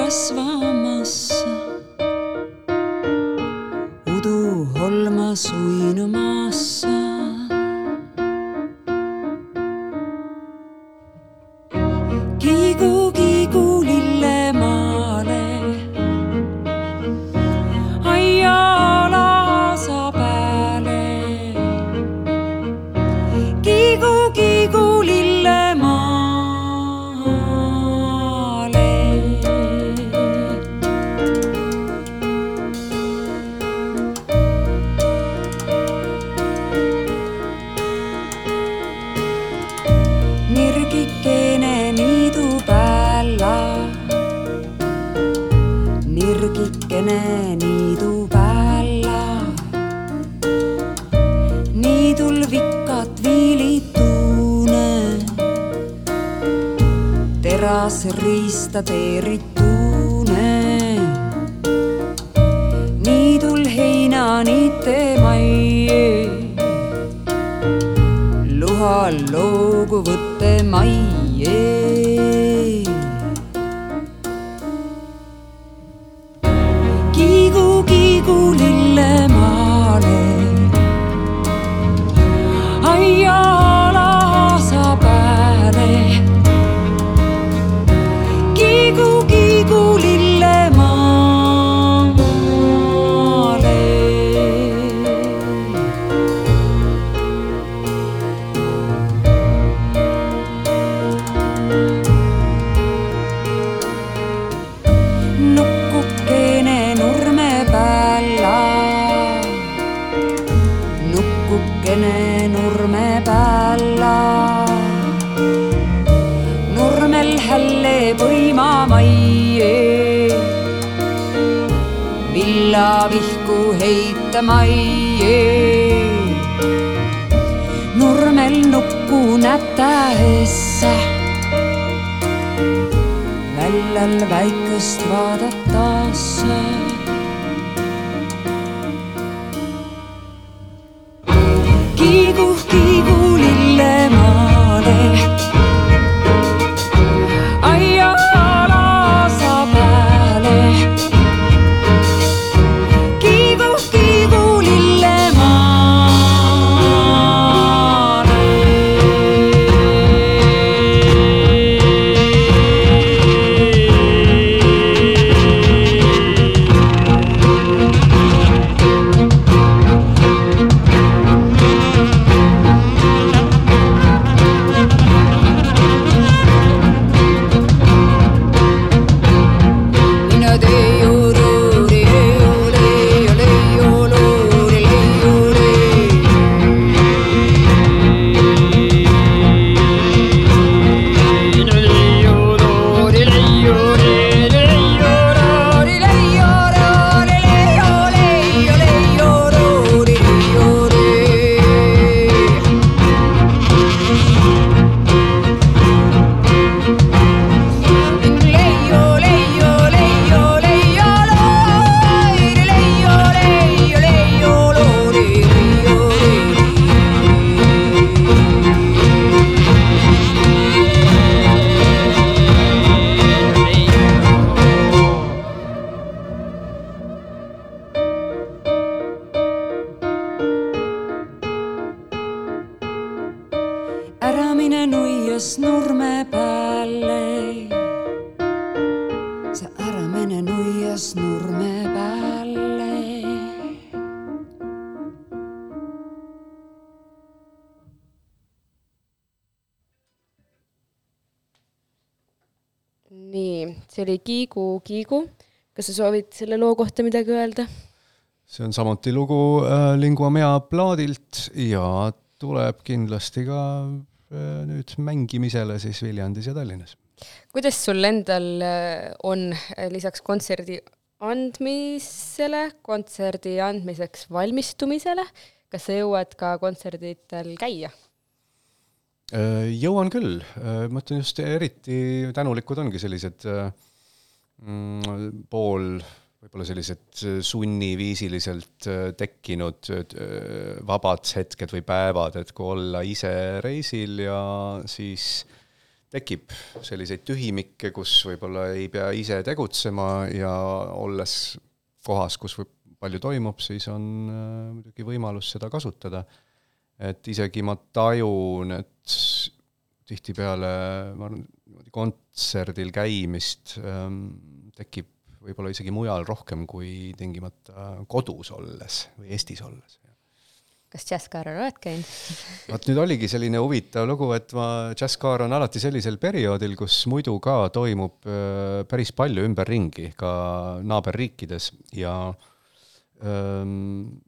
kasvamassa udu holmas uinumas. villavihku heitama ei jää. nurmel nukkun ätäessä, väljal väikest vaadatakse kiigu, kiigu lillemaa. Nuias nurme päälle. sa ära mene nuias nurme päälle. nii, see oli Kiigu, Kiigu. kas sa soovid selle loo kohta midagi öelda? see on samuti lugu äh, Lingua Mea plaadilt ja tuleb kindlasti ka nüüd mängimisele siis Viljandis ja Tallinnas. kuidas sul endal äh, on äh, lisaks kontserdi andmisele, kontserdi andmiseks valmistumisele, kas sa jõuad ka kontserditel käia? Äh, jõuan küll, ma ütlen just eriti tänulikud ongi sellised äh, mm, pool võib-olla sellised sunniviisiliselt äh, tekkinud äh, vabad hetked või päevad, et kui olla ise reisil ja siis tekib selliseid tühimikke, kus võib-olla ei pea ise tegutsema ja olles kohas, kus võib, palju toimub, siis on äh, muidugi võimalus seda kasutada. et isegi ma tajun, et tihtipeale ma arvan, kontserdil käimist ähm, tekib võib-olla isegi mujal rohkem kui tingimata kodus olles või Eestis olles. kas Jazzkaarel oled käinud? vot nüüd oligi selline huvitav lugu, et ma, Jazzkaar on alati sellisel perioodil, kus muidu ka toimub äh, päris palju ümberringi, ka naaberriikides ja ähm,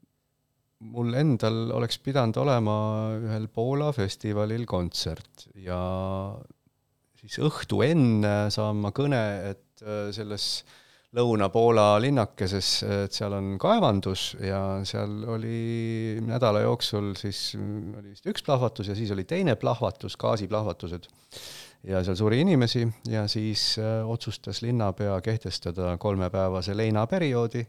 mul endal oleks pidanud olema ühel Poola festivalil kontsert ja siis õhtu enne saan ma kõne, et äh, selles Lõuna-Poola linnakeses, et seal on kaevandus ja seal oli nädala jooksul siis oli vist üks plahvatus ja siis oli teine plahvatus, gaasiplahvatused. ja seal suri inimesi ja siis äh, otsustas linnapea kehtestada kolmepäevase leinaperioodi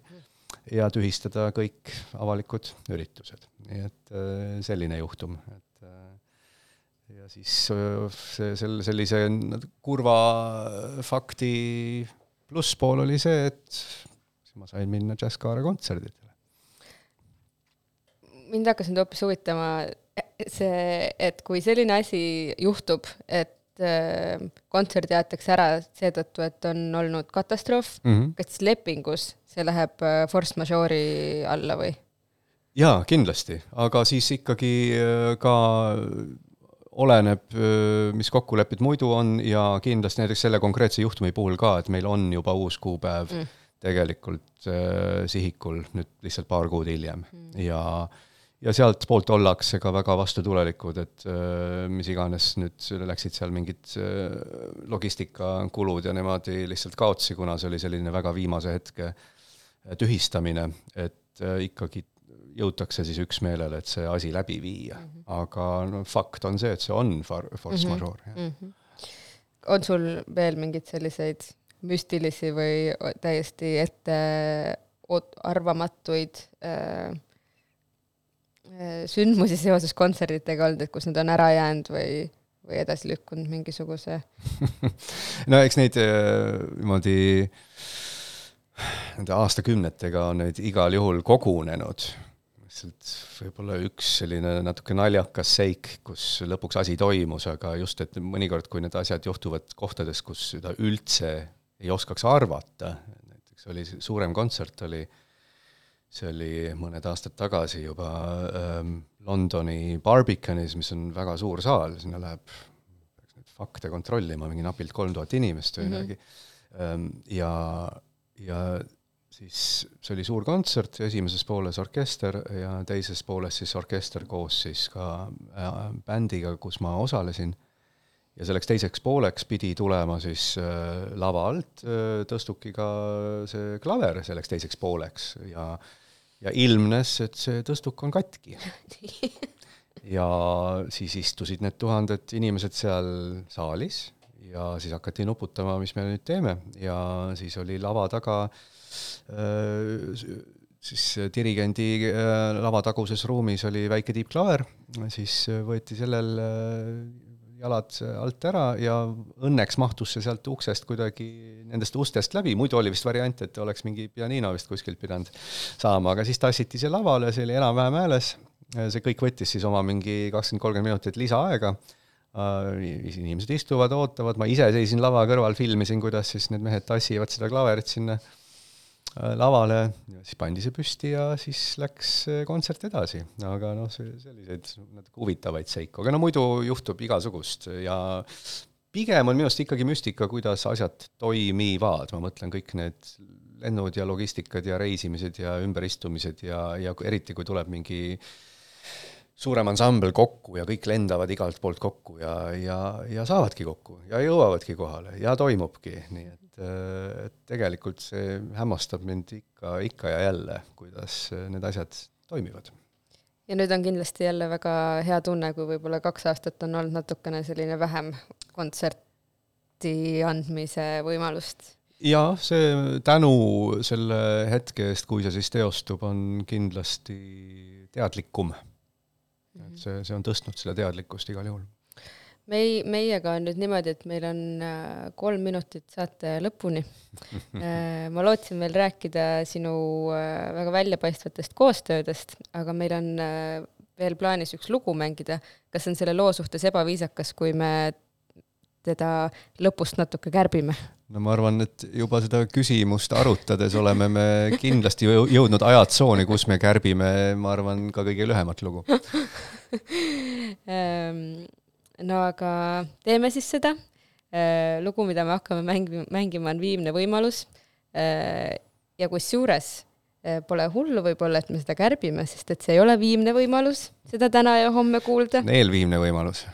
ja tühistada kõik avalikud üritused. nii et äh, selline juhtum, et äh, ja siis see, selle, sellise kurva fakti plusspool oli see, et ma sain minna Jazzkaare kontserditele. mind hakkas nüüd hoopis huvitama see, et kui selline asi juhtub, et äh, kontsert jäetakse ära seetõttu, et on olnud katastroof mm, -hmm. kas lepingus see läheb äh, force majeure'i alla või? jaa, kindlasti, aga siis ikkagi äh, ka oleneb, mis kokkulepped muidu on ja kindlasti näiteks selle konkreetse juhtumi puhul ka, et meil on juba uus kuupäev mm. tegelikult äh, sihikul nüüd lihtsalt paar kuud hiljem mm. ja ja sealtpoolt ollakse ka väga vastutulelikud, et äh, mis iganes nüüd läksid seal mingid äh, logistikakulud ja niimoodi lihtsalt kaotsi, kuna see oli selline väga viimase hetke tühistamine, et ikkagi jõutakse siis üksmeelele, et see asi läbi viia mm. -hmm. aga no fakt on see, et see on far-, force mm -hmm. majeure, jah mm. -hmm. on sul veel mingeid selliseid müstilisi või täiesti ette arvamatuid äh, äh, sündmusi seoses kontserditega olnud, et kus nad on ära jäänud või, või edasi lükkunud mingisuguse no eks neid äh, niimoodi nende aastakümnetega on neid igal juhul kogunenud lihtsalt võib-olla üks selline natuke naljakas seik, kus lõpuks asi toimus, aga just, et mõnikord, kui need asjad juhtuvad kohtades, kus seda üldse ei oskaks arvata, näiteks oli suurem kontsert, oli, see oli mõned aastad tagasi juba ähm, Londoni Barbicanis, mis on väga suur saal, sinna läheb, peaks nüüd fakte kontrollima, mingi napilt kolm tuhat inimest või mhm. midagi mm -hmm., ja, ja siis see oli suur kontsert, esimeses pooles orkester ja teises pooles siis orkester koos siis ka äh, bändiga, kus ma osalesin. ja selleks teiseks pooleks pidi tulema siis äh, lava alt äh, tõstukiga see klaver selleks teiseks pooleks ja ja ilmnes, et see tõstuk on katki ja siis istusid need tuhanded inimesed seal saalis ja siis hakati nuputama, mis me nüüd teeme ja siis oli lava taga äh, Äh, siis dirigendi äh, lavataguses ruumis oli väike tiibklaver, siis võeti sellel äh, jalad alt ära ja õnneks mahtus see sealt uksest kuidagi nendest ustest läbi, muidu oli vist variant, et oleks mingi pianino vist kuskilt pidanud saama, aga siis tassiti see lavale, see oli enam-vähem hääles, see kõik võttis siis oma mingi kakskümmend, kolmkümmend minutit lisaaega, inimesed istuvad, ootavad, ma ise seisin lava kõrval, filmisin, kuidas siis need mehed tassivad seda klaverit sinna äh, lavale, siis pandi see püsti ja siis läks äh, kontsert edasi. aga noh, selliseid natuke huvitavaid seiku, aga no muidu juhtub igasugust ja pigem on minu arust ikkagi müstika, kuidas asjad toimivad, ma mõtlen kõik need lennud ja logistikad ja reisimised ja ümberistumised ja, ja eriti, kui tuleb mingi äh, suurem ansambel kokku ja kõik lendavad igalt poolt kokku ja, ja, ja saavadki kokku ja jõuavadki kohale ja toimubki, nii et, et tegelikult see hämmastab mind ikka, ikka ja jälle, kuidas need asjad toimivad. ja nüüd on kindlasti jälle väga hea tunne, kui võib-olla kaks aastat on olnud natukene selline vähem kontserti andmise võimalust. Jaa, see tänu selle hetke eest, kui see siis teostub, on kindlasti teadlikum et see, see on tõstnud selle teadlikkust igal juhul. mei-, meiega on nüüd niimoodi, et meil on äh, kolm minutit saate lõpuni. Äh, ma lootsin veel rääkida sinu äh, väga väljapaistvatest koostöödest, aga meil on veel plaanis üks lugu mängida. kas on selle loo suhtes ebaviisakas, kui me teda lõpust natuke kärbime? no ma arvan, et juba seda küsimust arutades oleme me kindlasti jõudnud ajatsooni, kus me kärbime, ma arvan, ka kõige lühemat lugu ehm, no aga teeme siis seda. Ehm, lugu, mida me hakkame mängi-, mängima, on Viimne võimalus. Ehm, ja kusjuures pole hullu võib-olla, et me seda kärbime, sest et see ei ole viimne võimalus seda täna ja homme kuulda. eelviimne võimalus.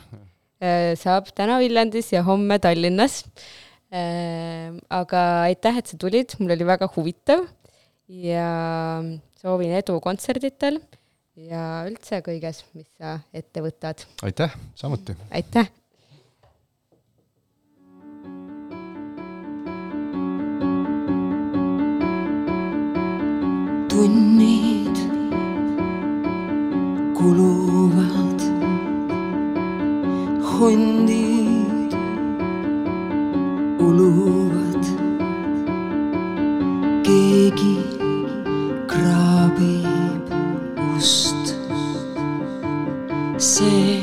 Saab täna Viljandis ja homme Tallinnas Ehm, aga aitäh, et sa tulid, mul oli väga huvitav ja soovin edu kontserditel ja üldse kõiges, mis sa ette võtad. aitäh, samuti! aitäh! tunnid kuluvad, hundid uluvad. keegi kraabib ust. see